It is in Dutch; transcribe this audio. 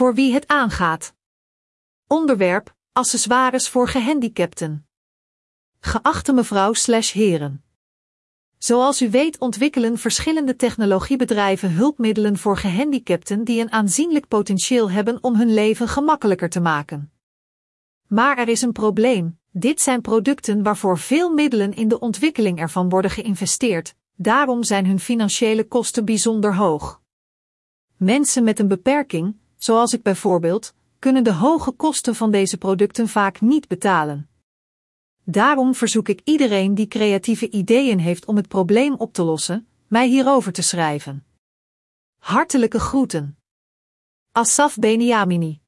voor wie het aangaat. Onderwerp: accessoires voor gehandicapten. Geachte mevrouw slash heren. Zoals u weet ontwikkelen verschillende technologiebedrijven hulpmiddelen voor gehandicapten die een aanzienlijk potentieel hebben om hun leven gemakkelijker te maken. Maar er is een probleem. Dit zijn producten waarvoor veel middelen in de ontwikkeling ervan worden geïnvesteerd, daarom zijn hun financiële kosten bijzonder hoog. Mensen met een beperking, zoals ik bijvoorbeeld, kunnen de hoge kosten van deze producten vaak niet betalen. Daarom verzoek ik iedereen die creatieve ideeën heeft om het probleem op te lossen, mij hierover te schrijven. Hartelijke groeten. Asaf Beniamini